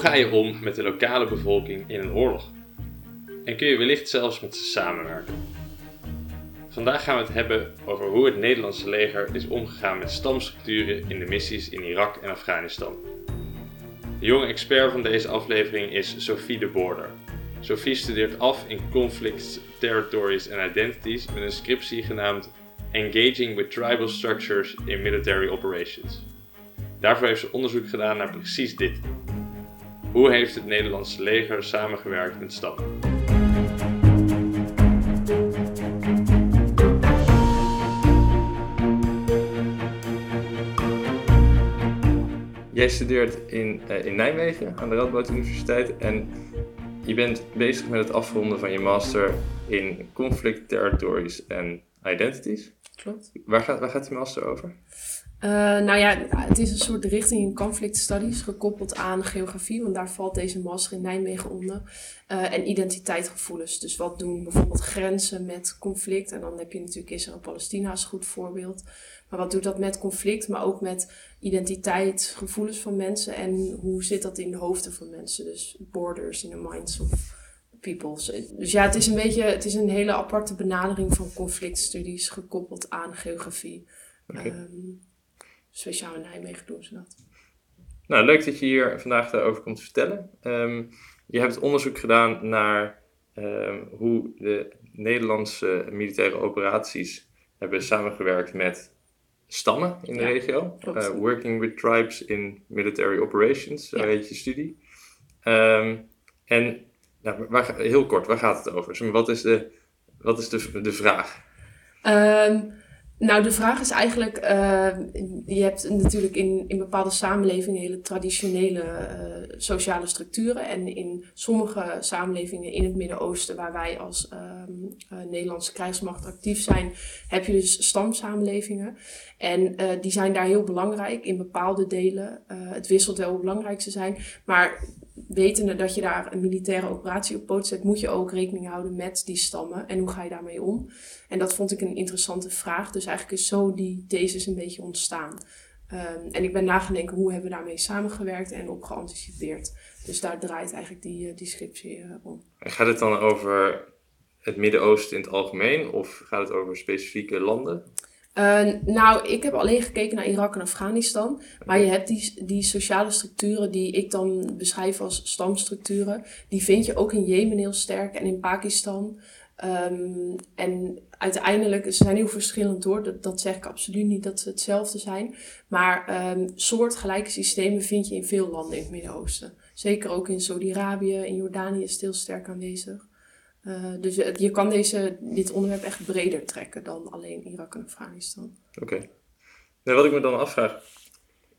ga je om met de lokale bevolking in een oorlog? En kun je wellicht zelfs met ze samenwerken? Vandaag gaan we het hebben over hoe het Nederlandse leger is omgegaan met stamstructuren in de missies in Irak en Afghanistan. De jonge expert van deze aflevering is Sophie de Border. Sophie studeert af in Conflicts, Territories and Identities met een scriptie genaamd Engaging with Tribal Structures in Military Operations. Daarvoor heeft ze onderzoek gedaan naar precies dit. Hoe heeft het Nederlandse leger samengewerkt met stammen? Jij studeert in, uh, in Nijmegen aan de Radboud Universiteit en je bent bezig met het afronden van je master in Conflict Territories and Identities. Klopt. Waar gaat, waar gaat die master over? Uh, nou ja, het is een soort richting in conflict studies gekoppeld aan geografie, want daar valt deze master in Nijmegen onder. Uh, en identiteitsgevoelens. Dus wat doen bijvoorbeeld grenzen met conflict? En dan heb je natuurlijk Israël-Palestina als goed voorbeeld. Maar wat doet dat met conflict, maar ook met identiteit, gevoelens van mensen en hoe zit dat in de hoofden van mensen? Dus borders in the minds of people. Dus ja, het is een beetje, het is een hele aparte benadering van conflictstudies gekoppeld aan geografie. Okay. Um, speciaal in Nijmegen doen ze dat. Nou, leuk dat je hier vandaag daarover komt vertellen. Um, je hebt onderzoek gedaan naar um, hoe de Nederlandse militaire operaties hebben samengewerkt met stammen in de regio. Uh, working with tribes in military operations, zo ja. heet je studie. Um, en nou, waar, heel kort, waar gaat het over? Wat is de, wat is de, de vraag? Um, nou, de vraag is eigenlijk, uh, je hebt natuurlijk in, in bepaalde samenlevingen hele traditionele uh, sociale structuren. En in sommige samenlevingen in het Midden-Oosten, waar wij als um, uh, Nederlandse krijgsmacht actief zijn, heb je dus stamsamenlevingen. En die zijn daar heel belangrijk in bepaalde delen. het wisselt wel hoe belangrijk ze zijn. Maar wetende dat je daar een militaire operatie op poot zet, moet je ook rekening houden met die stammen en hoe ga je daarmee om. En dat vond ik een interessante vraag. Dus eigenlijk is zo die thesis een beetje ontstaan. Um, en ik ben nagedenken hoe hebben we daarmee samengewerkt en op geanticipeerd. Dus daar draait eigenlijk die, die scriptie uh, om. En gaat het dan over het Midden-Oosten in het algemeen of gaat het over specifieke landen? Uh, nou, ik heb alleen gekeken naar Irak en Afghanistan. Maar je hebt die, die sociale structuren die ik dan beschrijf als stamstructuren. Die vind je ook in Jemen heel sterk en in Pakistan. Um, en uiteindelijk, ze zijn heel verschillend hoor. Dat, dat zeg ik absoluut niet dat ze hetzelfde zijn. Maar um, soortgelijke systemen vind je in veel landen in het Midden-Oosten. Zeker ook in Saudi-Arabië, in Jordanië is het heel sterk aanwezig. Uh, dus je kan deze, dit onderwerp echt breder trekken dan alleen Irak en Afghanistan. Oké. Okay. Nou, wat ik me dan afvraag,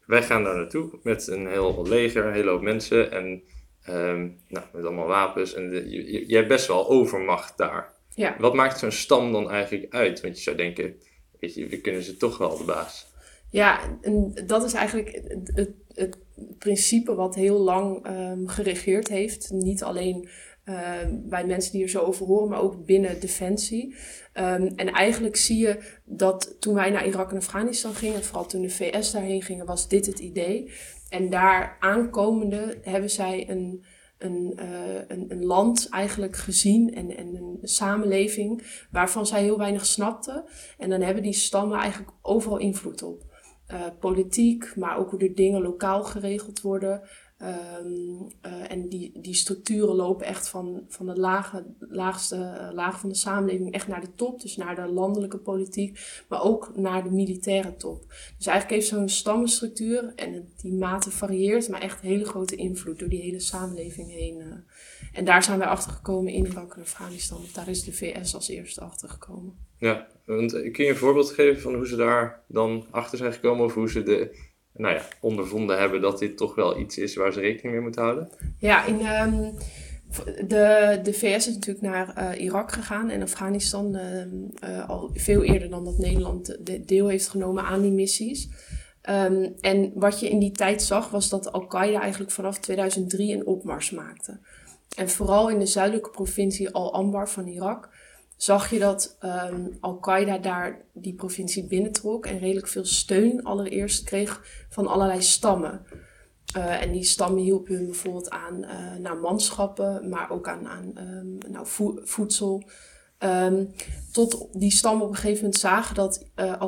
wij gaan daar naartoe met een heel leger, een hele hoop mensen en um, nou, met allemaal wapens. En de, je, je, hebt best wel overmacht daar. Ja. Wat maakt zo'n stam dan eigenlijk uit? Want je zou denken, weet je, we kunnen ze toch wel de baas. Ja, en dat is eigenlijk het, het, het principe wat heel lang um, geregeerd heeft. Niet alleen uh, bij mensen die er zo over horen, maar ook binnen Defensie. Um, en eigenlijk zie je dat toen wij naar Irak en Afghanistan gingen, vooral toen de VS daarheen gingen, was dit het idee. En daar aankomende hebben zij een, een, uh, een, een, land eigenlijk gezien en, en een samenleving waarvan zij heel weinig snapten. En dan hebben die stammen eigenlijk overal invloed op. Uh, politiek, maar ook hoe de dingen lokaal geregeld worden. Um, uh, en die, die structuren lopen echt van, van de lage, laagste uh, laag van de samenleving echt naar de top. Dus naar de landelijke politiek, maar ook naar de militaire top. Dus eigenlijk heeft zo'n stammenstructuur, en die mate varieert, maar echt hele grote invloed door die hele samenleving heen. Uh. En daar zijn wij achter gekomen in Irak en Afghanistan. Daar is de VS als eerste achter gekomen. Ja, want kun je een voorbeeld geven van hoe ze daar dan achter zijn gekomen of hoe ze de nou ja, ondervonden hebben dat dit toch wel iets is waar ze rekening mee moeten houden? Ja, in, um, de, de VS is natuurlijk naar uh, Irak gegaan en Afghanistan uh, uh, al veel eerder dan dat Nederland deel heeft genomen aan die missies. Um, en wat je in die tijd zag was dat Al-Qaeda eigenlijk vanaf 2003 een opmars maakte. En vooral in de zuidelijke provincie Al-Anbar van Irak zag je dat um, Al-Qaeda daar die provincie binnentrok en redelijk veel steun allereerst kreeg van allerlei stammen. Uh, en die stammen hielpen hun bijvoorbeeld aan uh, nou, manschappen, maar ook aan, aan um, nou, vo voedsel. Um, tot die stammen op een gegeven moment zagen dat uh,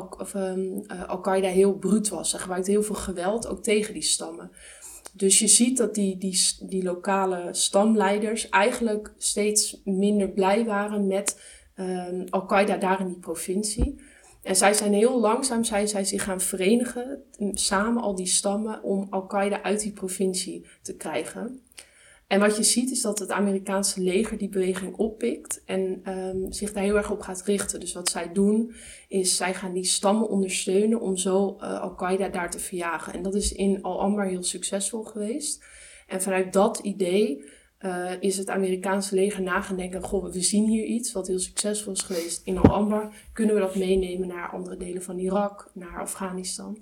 Al-Qaeda Al heel bruut was. Ze gebruikte heel veel geweld, ook tegen die stammen. Dus je ziet dat die, die, die lokale stamleiders eigenlijk steeds minder blij waren met um, Al-Qaeda daar in die provincie. En zij zijn heel langzaam zijn zij zich gaan verenigen, samen al die stammen, om Al-Qaeda uit die provincie te krijgen. En wat je ziet is dat het Amerikaanse leger die beweging oppikt en um, zich daar heel erg op gaat richten. Dus wat zij doen is zij gaan die stammen ondersteunen om zo uh, Al-Qaeda daar te verjagen. En dat is in Al-Anbar heel succesvol geweest. En vanuit dat idee uh, is het Amerikaanse leger na gaan denken: goh, we zien hier iets wat heel succesvol is geweest in Al-Anbar. Kunnen we dat meenemen naar andere delen van Irak, naar Afghanistan?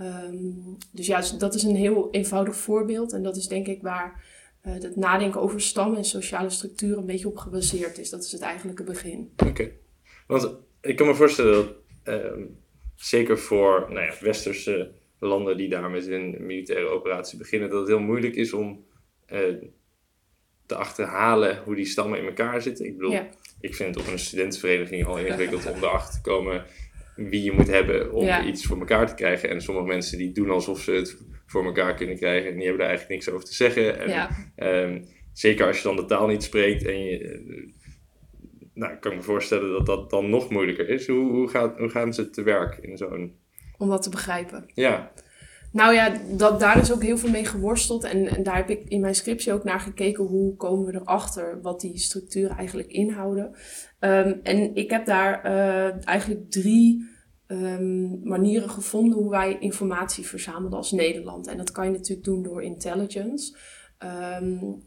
Um, dus ja, dat is een heel eenvoudig voorbeeld. En dat is denk ik waar uh, het nadenken over stammen en sociale structuren een beetje op gebaseerd is. Dat is het eigenlijke begin. Oké. Want ik kan me voorstellen dat uh, zeker voor nou ja, westerse landen die daar met een militaire operatie beginnen, dat het heel moeilijk is om uh, te achterhalen hoe die stammen in elkaar zitten. Ik bedoel, ja. ik vind het op een studentenvereniging al ingewikkeld om erachter te komen wie je moet hebben om ja. iets voor elkaar te krijgen. En sommige mensen die doen alsof ze het voor elkaar kunnen krijgen en die hebben daar eigenlijk niks over te zeggen. En, ja. um, zeker als je dan de taal niet spreekt en je... Nou, ik kan me voorstellen dat dat dan nog moeilijker is. Hoe, hoe, gaat, hoe gaan ze te werk in zo'n... Om dat te begrijpen. Ja. Nou ja, dat, daar is ook heel veel mee geworsteld. En, en, daar heb ik in mijn scriptie ook naar gekeken hoe komen we erachter wat die structuren eigenlijk inhouden. Um, en ik heb daar uh, eigenlijk drie um, manieren gevonden hoe wij informatie verzamelden als Nederland. En dat kan je natuurlijk doen door intelligence. Um,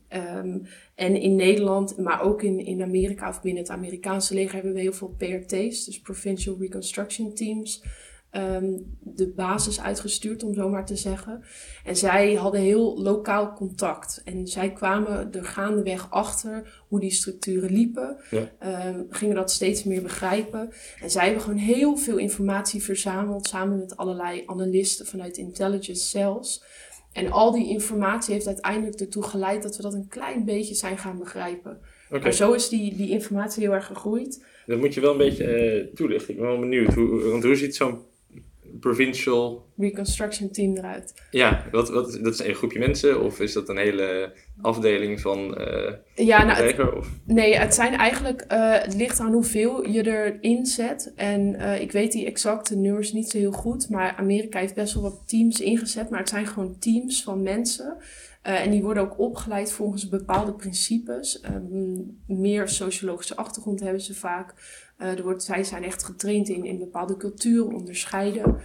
en in Nederland, maar ook in, in Amerika of binnen het Amerikaanse leger hebben we heel veel PRT's, dus Provincial Reconstruction Teams um, de basis uitgestuurd, om zo maar te zeggen. En zij hadden heel lokaal contact. En zij kwamen er gaandeweg achter hoe die structuren liepen. Ja. Um, gingen dat steeds meer begrijpen. En zij hebben gewoon heel veel informatie verzameld samen met allerlei analisten vanuit intelligence cells. En al die informatie heeft uiteindelijk ertoe geleid dat we dat een klein beetje zijn gaan begrijpen. Okay. Maar zo is die, die informatie heel erg gegroeid. Dat moet je wel een beetje uh, toelichten. Ik ben wel benieuwd. Hoe, want hoe ziet zo'n provincial... Reconstruction team eruit. Ja, wat, wat, dat is een groepje mensen of is dat een hele afdeling van uh, ja, nou, het, of? Nee, het zijn eigenlijk, uh, het ligt aan hoeveel je erin zet. En uh, ik weet die exacte nummers niet zo heel goed, maar Amerika heeft best wel wat teams ingezet, maar het zijn gewoon teams van mensen. En die worden ook opgeleid volgens bepaalde principes. meer sociologische achtergrond hebben ze vaak. Uh, er wordt, zij zijn echt getraind in, in bepaalde culturen, onderscheiden.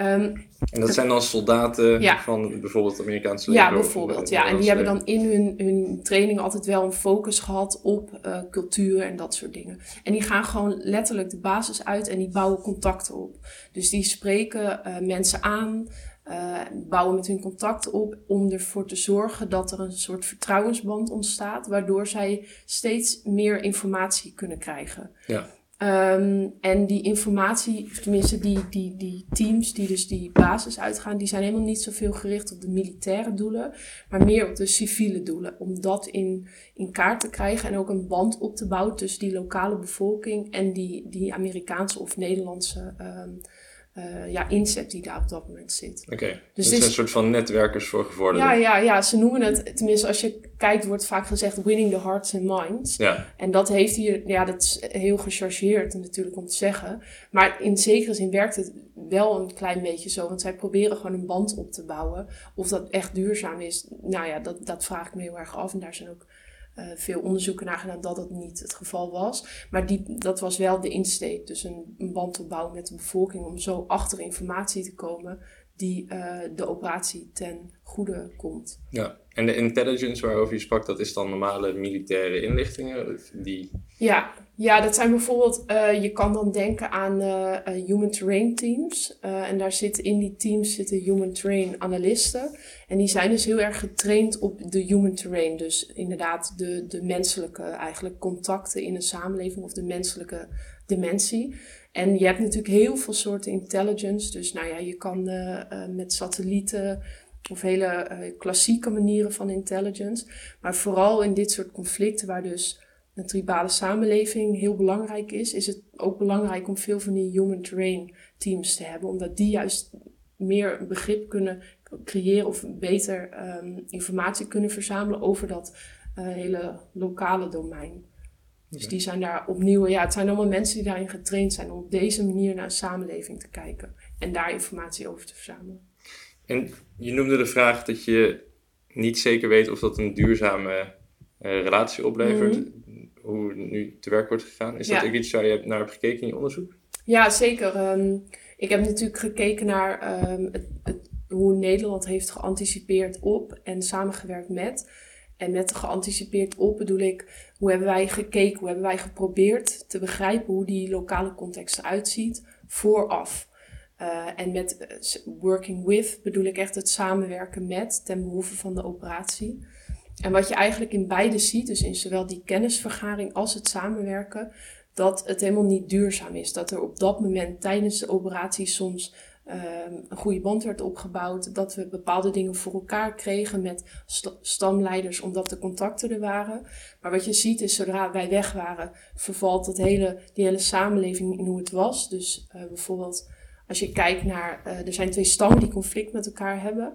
Um, en dat zijn dan soldaten ja. van bijvoorbeeld het Amerikaanse leger? Ja, bijvoorbeeld. Ja. En die hebben dan in hun, hun training altijd wel een focus gehad op uh, cultuur en dat soort dingen. En die gaan gewoon letterlijk de basis uit en die bouwen contacten op. Dus die spreken uh, mensen aan, uh, bouwen met hun contacten op om ervoor te zorgen dat er een soort vertrouwensband ontstaat, waardoor zij steeds meer informatie kunnen krijgen. Ja. Um, en die informatie, tenminste die, die, die teams die dus die basis uitgaan, die zijn helemaal niet zoveel gericht op de militaire doelen, maar meer op de civiele doelen. Om dat in, in kaart te krijgen en ook een band op te bouwen tussen die lokale bevolking en die, die Amerikaanse of Nederlandse um, uh, ja, inzet die daar op dat moment zit. Oké, okay. dus het zijn een soort van netwerkers voor gevorderden. Ja, ja, ja, ze noemen het, tenminste als je kijkt wordt vaak gezegd winning the hearts and minds. Ja. En dat heeft hier, ja, dat is heel gechargeerd natuurlijk om te zeggen. Maar in zekere zin werkt het wel een klein beetje zo, want zij proberen gewoon een band op te bouwen. Of dat echt duurzaam is, nou ja, dat, dat vraag ik me heel erg af. En daar zijn ook veel onderzoeken naar gedaan dat dat niet het geval was. Maar die, dat was wel de insteek. Dus een, een band opbouwen met de bevolking om zo achter informatie te komen die uh, de operatie ten goede komt. Ja, en de intelligence waarover je sprak, dat is dan normale militaire inlichtingen? Die... Ja, ja, dat zijn bijvoorbeeld, uh, je kan dan denken aan uh, human terrain teams. en daar zitten in die teams zitten human terrain analisten. En die zijn dus heel erg getraind op de human terrain. Dus inderdaad de, de menselijke eigenlijk contacten in een samenleving of de menselijke dimensie. En je hebt natuurlijk heel veel soorten intelligence. Dus nou ja, je kan uh, uh, met satellieten of hele klassieke manieren van intelligence. Maar vooral in dit soort conflicten waar dus een tribale samenleving heel belangrijk is, is het ook belangrijk om veel van die human terrain teams te hebben. Omdat die juist meer begrip kunnen creëren of beter um, informatie kunnen verzamelen over dat hele lokale domein. Dus die zijn daar opnieuw, ja, het zijn allemaal mensen die daarin getraind zijn om op deze manier naar een samenleving te kijken en daar informatie over te verzamelen. En je noemde de vraag dat je niet zeker weet of dat een duurzame uh, relatie oplevert. Mm Hoe nu te werk wordt gegaan. Is dat ook iets waar je naar hebt gekeken in je onderzoek? Ja, zeker. Um, ik heb natuurlijk gekeken naar um, het, het, hoe Nederland heeft geanticipeerd op en samengewerkt met. En met geanticipeerd op bedoel ik, hoe hebben wij gekeken, hoe hebben wij geprobeerd te begrijpen hoe die lokale context eruit ziet vooraf. Uh, en met uh, working with bedoel ik echt het samenwerken met ten behoeve van de operatie. En wat je eigenlijk in beide ziet, dus in zowel die kennisvergaring als het samenwerken, dat het helemaal niet duurzaam is. Dat er op dat moment tijdens de operatie soms een goede band werd opgebouwd. Dat we bepaalde dingen voor elkaar kregen met stamleiders, omdat de contacten er waren. Maar wat je ziet is, zodra wij weg waren, vervalt het hele, die hele samenleving in hoe het was. Dus uh, bijvoorbeeld, als je kijkt naar, uh, er zijn twee stammen die conflict met elkaar hebben.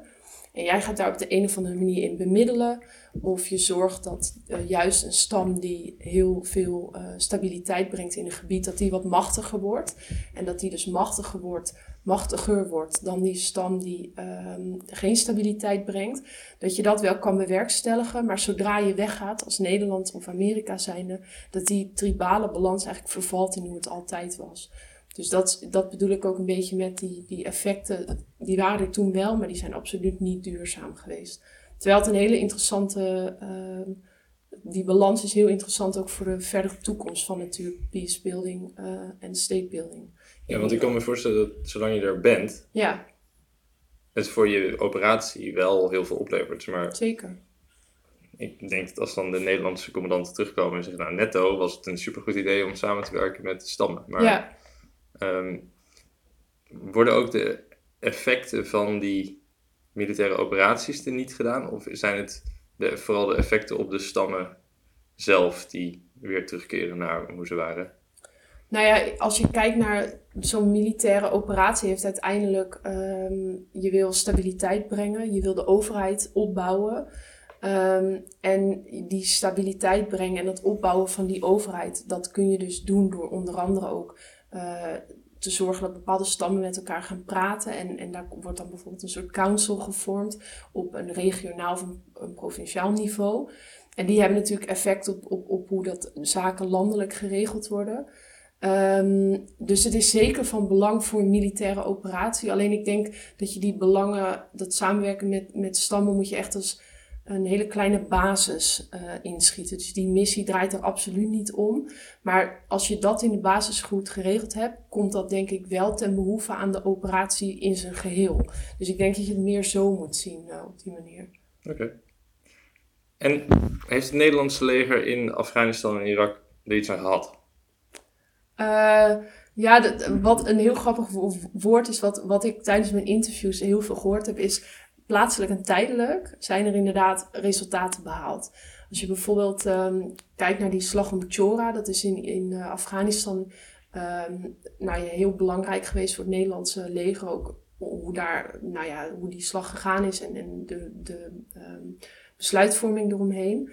En jij gaat daar op de een of andere manier in bemiddelen. Of je zorgt dat uh, juist een stam die heel veel uh, stabiliteit brengt in een gebied, dat die wat machtiger wordt. En dat die dus machtiger wordt machtiger wordt dan die stam die um, geen stabiliteit brengt. Dat je dat wel kan bewerkstelligen, maar zodra je weggaat als Nederland of Amerika zijnde, dat die tribale balans eigenlijk vervalt in hoe het altijd was. Dus dat, dat bedoel ik ook een beetje met die, die effecten. Die waren er toen wel, maar die zijn absoluut niet duurzaam geweest. Terwijl het een hele interessante. Uh, die balans is heel interessant ook voor de verdere toekomst van natuurlijk peacebuilding uh, en state building. Ja, want ik kan me voorstellen dat zolang je er bent, ja. het voor je operatie wel heel veel oplevert. Maar Zeker. Ik denk dat als dan de Nederlandse commandanten terugkomen en zeggen, nou netto was het een supergoed idee om samen te werken met de stammen. Maar ja. um, worden ook de effecten van die militaire operaties er niet gedaan? Of zijn het de, vooral de effecten op de stammen zelf die weer terugkeren naar hoe ze waren? Nou ja, als je kijkt naar zo'n militaire operatie, heeft uiteindelijk um, je wil stabiliteit brengen, je wil de overheid opbouwen. Um, en die stabiliteit brengen en het opbouwen van die overheid, dat kun je dus doen door onder andere ook uh, te zorgen dat bepaalde stammen met elkaar gaan praten. En, en daar wordt dan bijvoorbeeld een soort council gevormd op een regionaal of een, provinciaal niveau. En die hebben natuurlijk effect op, op, op hoe dat zaken landelijk geregeld worden. Um, dus het is zeker van belang voor een militaire operatie. Alleen ik denk dat je die belangen, dat samenwerken met, met stammen, moet je echt als een hele kleine basis uh, inschieten. Dus die missie draait er absoluut niet om. Maar als je dat in de basis goed geregeld hebt, komt dat denk ik wel ten behoeve aan de operatie in zijn geheel. Dus ik denk dat je het meer zo moet zien uh, op die manier. Oké. En heeft het Nederlandse leger in Afghanistan en Irak er iets aan gehad? Uh, ja, dat, wat een heel grappig woord is, wat, wat ik tijdens mijn interviews heel veel gehoord heb, is plaatselijk en tijdelijk zijn er inderdaad resultaten behaald. Als je bijvoorbeeld um, kijkt naar die slag om Chora, dat is in, in uh, Afghanistan um, nou ja, heel belangrijk geweest voor het Nederlandse leger. Ook hoe, daar, nou ja, hoe die slag gegaan is en, en de, de um, besluitvorming eromheen.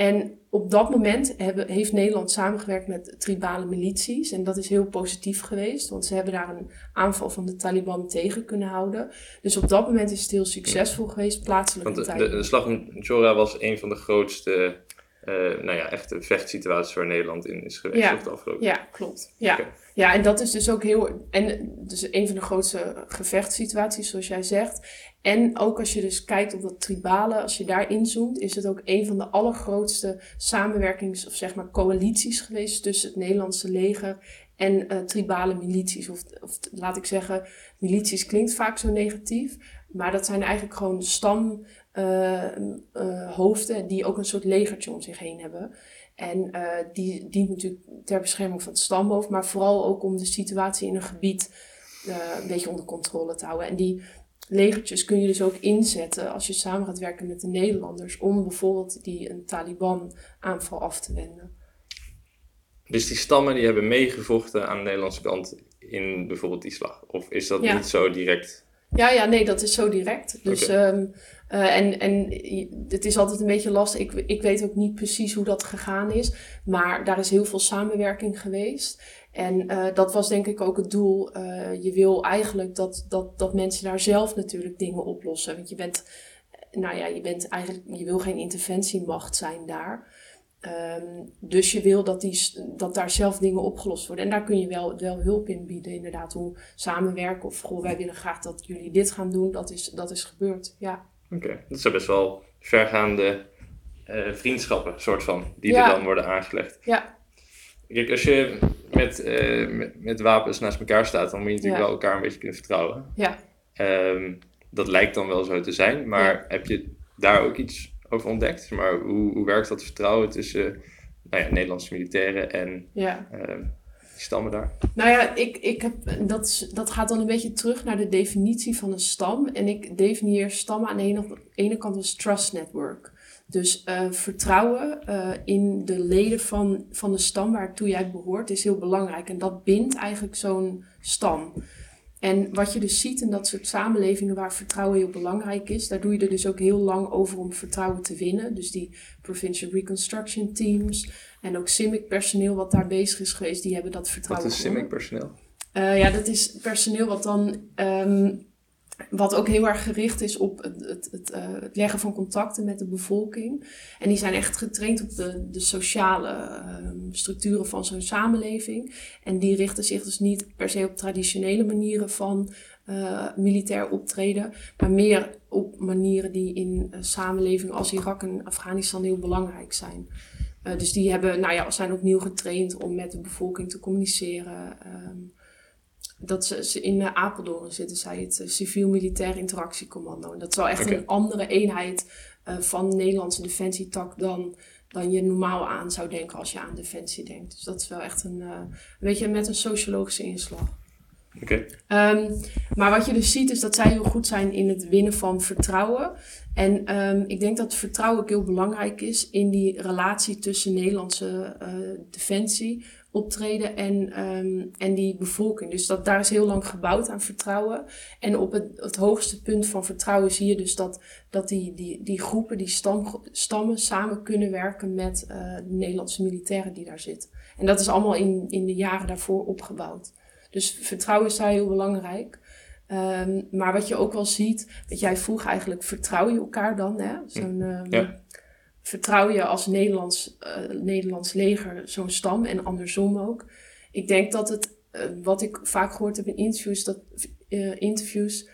En op dat moment hebben, heeft Nederland samengewerkt met tribale milities. En dat is heel positief geweest, want ze hebben daar een aanval van de Taliban tegen kunnen houden. Dus op dat moment is het heel succesvol geweest, plaatselijk. Want de, de, slag om Chora was een van de grootste, uh, nou ja, echte vechtsituaties waar Nederland in is geweest ja. de afgelopen Ja, klopt. Ja. Okay. ja, en dat is dus ook heel. En dus een van de grootste gevechtssituaties, zoals jij zegt. En ook als je dus kijkt op dat tribale, als je daar inzoomt, is het ook een van de allergrootste samenwerkings- of zeg maar coalities geweest tussen het Nederlandse leger en uh, tribale milities. Of, of laat ik zeggen, milities klinkt vaak zo negatief, maar dat zijn eigenlijk gewoon stamhoofden uh, uh, die ook een soort legertje om zich heen hebben. En die dient natuurlijk ter bescherming van het stamhoofd, maar vooral ook om de situatie in een gebied een beetje onder controle te houden. En die legertjes kun je dus ook inzetten als je samen gaat werken met de Nederlanders om bijvoorbeeld die een Taliban-aanval af te wenden. Dus die stammen die hebben meegevochten aan de Nederlandse kant in bijvoorbeeld die slag? Of is dat niet zo direct? Ja, ja, nee, dat is zo direct. Dus, eh, en, en het is altijd een beetje lastig. Ik, ik weet ook niet precies hoe dat gegaan is. Maar daar is heel veel samenwerking geweest. En uh, dat was denk ik ook het doel. Uh, je wil eigenlijk dat, dat, dat mensen daar zelf natuurlijk dingen oplossen. Want je bent, nou ja, je bent eigenlijk, je wil geen interventiemacht zijn daar. Um, dus je wil dat, die, dat daar zelf dingen opgelost worden. En daar kun je wel, wel hulp in bieden, inderdaad. Hoe samenwerken of goh, wij willen graag dat jullie dit gaan doen. Dat is, dat is gebeurd, ja. Oké, dat zijn best wel vergaande uh, vriendschappen, soort van, die er dan worden aangelegd. Ja. Kijk, als je met, uh, met, met, wapens naast elkaar staat, dan moet je natuurlijk wel elkaar een beetje kunnen vertrouwen. Ja. Um, dat lijkt dan wel zo te zijn, maar heb je daar ook iets over ontdekt. Maar hoe, hoe werkt dat vertrouwen tussen nou ja, Nederlandse militairen en ja. uh, stammen daar? Nou ja, ik, ik heb, dat, dat gaat dan een beetje terug naar de definitie van een stam. En ik definieer stammen aan de ene, kant als trust network. Dus uh, vertrouwen uh, in de leden van, van de stam waartoe jij behoort is heel belangrijk. En dat bindt eigenlijk zo'n stam. En wat je dus ziet in dat soort samenlevingen waar vertrouwen heel belangrijk is, daar doe je er dus ook heel lang over om vertrouwen te winnen. Dus die Provincial Reconstruction Teams en ook CIMIC personeel wat daar bezig is geweest, die hebben dat vertrouwen. Wat is CIMIC personeel? Uh, ja, dat is personeel wat dan um, wat ook heel erg gericht is op het, het, uh, het, leggen van contacten met de bevolking. En die zijn echt getraind op de, de sociale uh, structuren van zo'n samenleving. En die richten zich dus niet per se op traditionele manieren van uh, militair optreden, maar meer op manieren die in samenlevingen als Irak en Afghanistan heel belangrijk zijn. dus die hebben, nou ja, zijn opnieuw getraind om met de bevolking te communiceren. Um, dat ze, ze in uh, Apeldoorn zitten zij het uh, civiel-militair interactiecommando. En dat is wel echt een andere eenheid uh, van de Nederlandse defensietak dan, dan je normaal aan zou denken als je aan defensie denkt. Dus dat is wel echt een, een beetje met een sociologische inslag. Okay. Um, maar wat je dus ziet is dat zij heel goed zijn in het winnen van vertrouwen. En um, ik denk dat vertrouwen ook heel belangrijk is in die relatie tussen Nederlandse defensie optreden en, um, en die bevolking. Dus dat, daar is heel lang gebouwd aan vertrouwen. En op het, het hoogste punt van vertrouwen zie je dus dat, dat die, die, die groepen, die stam, stammen samen kunnen werken met uh, de Nederlandse militairen die daar zitten. En dat is allemaal in, in de jaren daarvoor opgebouwd. Dus vertrouwen is daar heel belangrijk. Um, maar wat je ook wel ziet, dat jij vroeg eigenlijk, vertrouw je elkaar dan? Hè? Zo'n, um, ja vertrouw je als Nederlands, uh, Nederlands leger zo'n stam en andersom ook. Ik denk dat het, uh, wat ik vaak gehoord heb in interviews, dat, uh, interviews,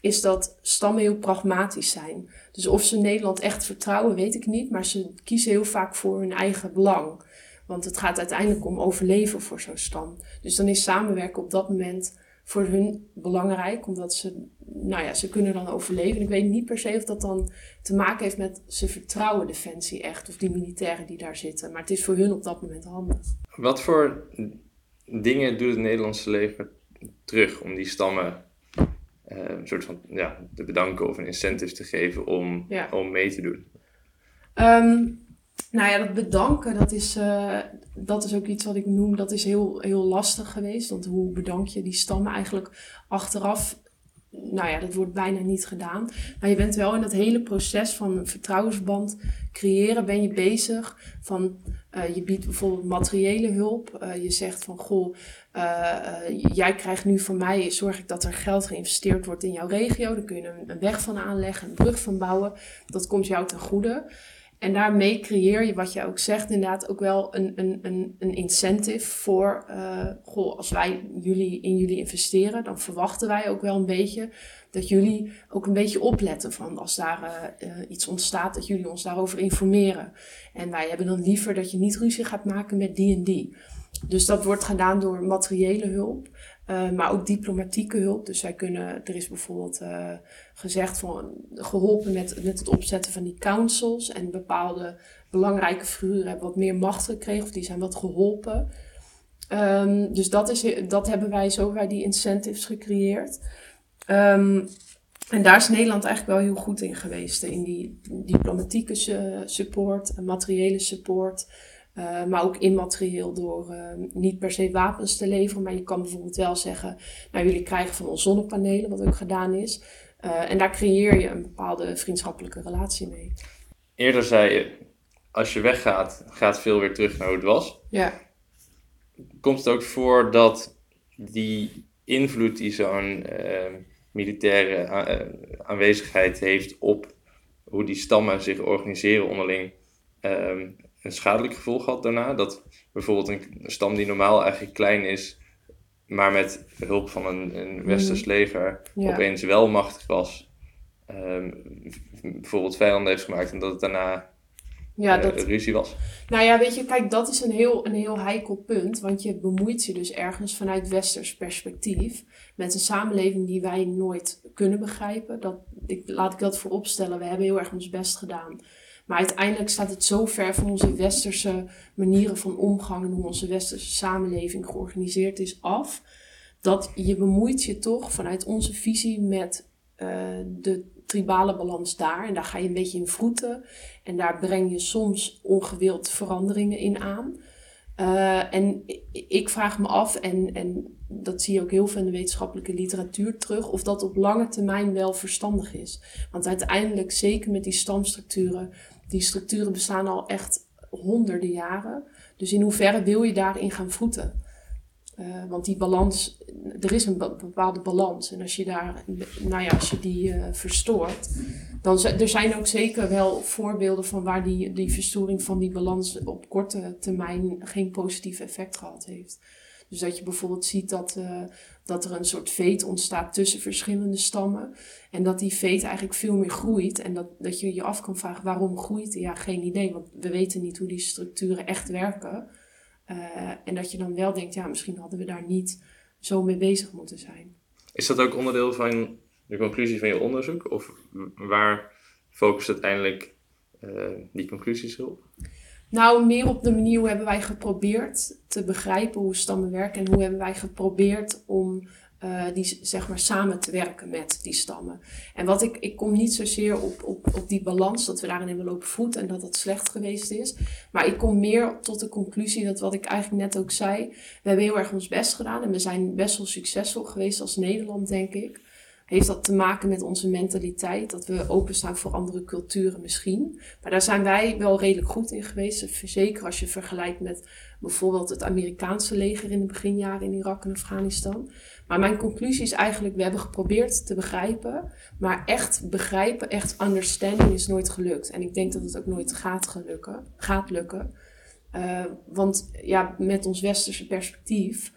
is dat stammen heel pragmatisch zijn. Dus of ze Nederland echt vertrouwen, weet ik niet, maar ze kiezen heel vaak voor hun eigen belang. Want het gaat uiteindelijk om overleven voor zo'n stam. Dus dan is samenwerken op dat moment voor hun belangrijk, omdat ze, nou ja, ze kunnen dan overleven. Ik weet niet per se of dat dan te maken heeft met ze vertrouwen Defensie echt, of die militairen die daar zitten. Maar het is voor hun op dat moment handig. Wat voor dingen doet het Nederlandse leger terug om die stammen uh, een soort van ja, te bedanken of een incentive te geven om, ja. om mee te doen? Um, nou ja, dat bedanken, dat is, uh, dat is ook iets wat ik noem, dat is heel, heel lastig geweest. Want hoe bedank je die stammen eigenlijk achteraf? Nou ja, dat wordt bijna niet gedaan. Maar je bent wel in dat hele proces van een vertrouwensband creëren, ben je bezig. Van, uh, je biedt bijvoorbeeld materiële hulp. Uh, je zegt van, goh, jij krijgt nu van mij, zorg ik dat er geld geïnvesteerd wordt in jouw regio. Daar kun je een, een weg van aanleggen, een brug van bouwen. Dat komt jou ten goede. En daarmee creëer je, wat je ook zegt, inderdaad ook wel een, een, een, een incentive voor, uh, goh, als wij jullie, in jullie investeren, dan verwachten wij ook wel een beetje dat jullie ook een beetje opletten van als daar uh, iets ontstaat, dat jullie ons daarover informeren. En wij hebben dan liever dat je niet ruzie gaat maken met die en die. Dus dat wordt gedaan door materiële hulp. Uh, maar ook diplomatieke hulp. Dus wij kunnen, er is bijvoorbeeld uh, gezegd van geholpen met, met het opzetten van die councils. En bepaalde belangrijke figuren hebben wat meer macht gekregen of die zijn wat geholpen. Um, dus dat, is, dat hebben wij zo bij die incentives gecreëerd. Um, En daar is Nederland eigenlijk wel heel goed in geweest. In die diplomatieke support, materiële support. Uh, maar ook immaterieel door uh, niet per se wapens te leveren. Maar je kan bijvoorbeeld wel zeggen, nou jullie krijgen van ons zonnepanelen, wat ook gedaan is. Uh, en daar creëer je een bepaalde vriendschappelijke relatie mee. Eerder zei je, als je weggaat, gaat veel weer terug naar hoe het was. Ja. Komt het ook voor dat die invloed die zo'n militaire aanwezigheid heeft op hoe die stammen zich organiseren onderling, ehm, een schadelijk gevolg had daarna. Dat bijvoorbeeld een stam die normaal eigenlijk klein is, maar met hulp van een, een westers mm. leger opeens wel machtig was. Um, bijvoorbeeld vijanden heeft gemaakt en dat het daarna ja, uh, dat... ruzie was. Nou ja, weet je, kijk, dat is een heel, een heel heikel punt. Want je bemoeit je dus ergens vanuit westers perspectief met een samenleving die wij nooit kunnen begrijpen. Dat, ik, laat ik dat vooropstellen. We hebben heel erg ons best gedaan. Maar uiteindelijk staat het zo ver van onze westerse manieren van omgang en hoe onze westerse samenleving georganiseerd is af. Dat je bemoeit je toch vanuit onze visie met uh, de tribale balans daar. En daar ga je een beetje in vroeten. En daar breng je soms ongewild veranderingen in aan. Uh, en ik vraag me af, en, en dat zie je ook heel veel in de wetenschappelijke literatuur terug, of dat op lange termijn wel verstandig is. Want uiteindelijk, zeker met die stamstructuren, die structuren bestaan al echt honderden jaren. Dus in hoeverre wil je daarin gaan voeten? Uh, want die balans, er is een bepaalde balans. En als je, daar, nou ja, als je die uh, verstoort, dan er zijn ook zeker wel voorbeelden van waar die, die verstoring van die balans op korte termijn geen positief effect gehad heeft. Dus dat je bijvoorbeeld ziet dat, uh, dat er een soort veet ontstaat tussen verschillende stammen. En dat die veet eigenlijk veel meer groeit. En dat, dat je je af kan vragen waarom groeit die? Ja, geen idee. Want we weten niet hoe die structuren echt werken. Uh, en dat je dan wel denkt, ja, misschien hadden we daar niet zo mee bezig moeten zijn. Is dat ook onderdeel van de conclusie van je onderzoek? Of waar focust uiteindelijk uh, die conclusies op? Nou, meer op de manier hoe hebben wij geprobeerd te begrijpen hoe stammen werken en hoe hebben wij geprobeerd om uh, die zeg maar samen te werken met die stammen. En wat ik, ik kom niet zozeer op, op, op die balans dat we daarin hebben lopen voet en dat dat slecht geweest is. Maar ik kom meer tot de conclusie dat wat ik eigenlijk net ook zei. We hebben heel erg ons best gedaan en we zijn best wel succesvol geweest als Nederland, denk ik. Heeft dat te maken met onze mentaliteit, dat we openstaan voor andere culturen misschien. Maar daar zijn wij wel redelijk goed in geweest. Zeker als je vergelijkt met bijvoorbeeld het Amerikaanse leger in de beginjaren in Irak en Afghanistan. Maar mijn conclusie is eigenlijk, we hebben geprobeerd te begrijpen. Maar echt begrijpen, echt understanding is nooit gelukt. En ik denk dat het ook nooit gaat, gelukken, gaat lukken. Uh, want ja, met ons westerse perspectief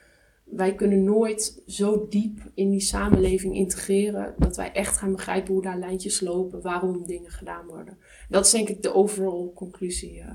wij kunnen nooit zo diep in die samenleving integreren dat wij echt gaan begrijpen hoe daar lijntjes lopen, waarom dingen gedaan worden. Dat is denk ik de overall conclusie uh,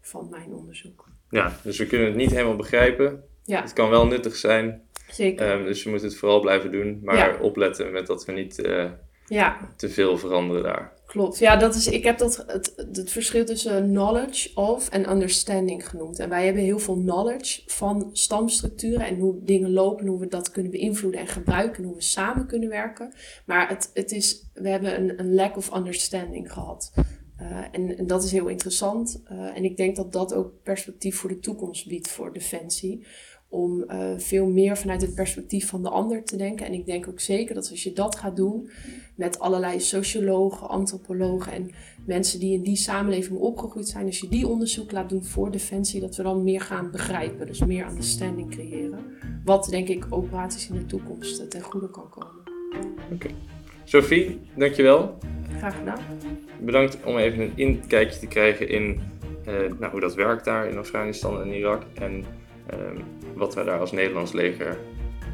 van mijn onderzoek. Ja, dus we kunnen het niet helemaal begrijpen. Ja. Het kan wel nuttig zijn. Zeker. Um, dus we moeten het vooral blijven doen, maar ja. opletten met dat we niet uh, ja. te veel veranderen daar. Klopt. Ja, dat is, ik heb dat, het, het verschil tussen knowledge of en understanding genoemd. En wij hebben heel veel knowledge van stamstructuren en hoe dingen lopen, hoe we dat kunnen beïnvloeden en gebruiken, hoe we samen kunnen werken. Maar het, het is, we hebben een, een lack of understanding gehad. Uh, en, dat is heel interessant. Uh, en ik denk dat dat ook perspectief voor de toekomst biedt voor Defensie om uh, veel meer vanuit het perspectief van de ander te denken. En ik denk ook zeker dat als je dat gaat doen met allerlei sociologen, antropologen en mensen die in die samenleving opgegroeid zijn, als je die onderzoek laat doen voor Defensie, dat we dan meer gaan begrijpen, dus meer understanding creëren. Wat denk ik operaties in de toekomst ten goede kan komen. Oké. Okay. Sophie, dankjewel. Graag gedaan. Bedankt om even een inkijkje te krijgen in uh, nou, hoe dat werkt daar in Afghanistan en Irak. En Ehm, wat wij daar als Nederlands leger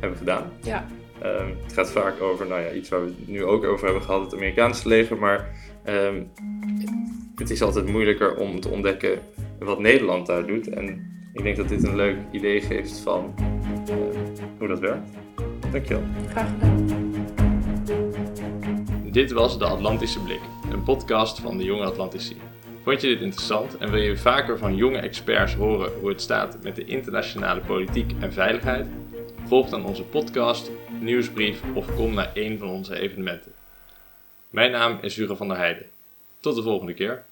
hebben gedaan. Ja. Um, het gaat vaak over nou ja, iets waar we het nu ook over hebben gehad, het Amerikaanse leger. Maar um, het is altijd moeilijker om te ontdekken wat Nederland daar doet. En ik denk dat dit een leuk idee geeft van uh, hoe dat werkt. Dankjewel. Graag gedaan. Dit was de Atlantische Blik, een podcast van de Jonge Atlantici. Vond je dit interessant en wil je vaker van jonge experts horen hoe het staat met de internationale politiek en veiligheid? Volg dan onze podcast, nieuwsbrief of kom naar een van onze evenementen. Mijn naam is Hugo van der Heijden. Tot de volgende keer.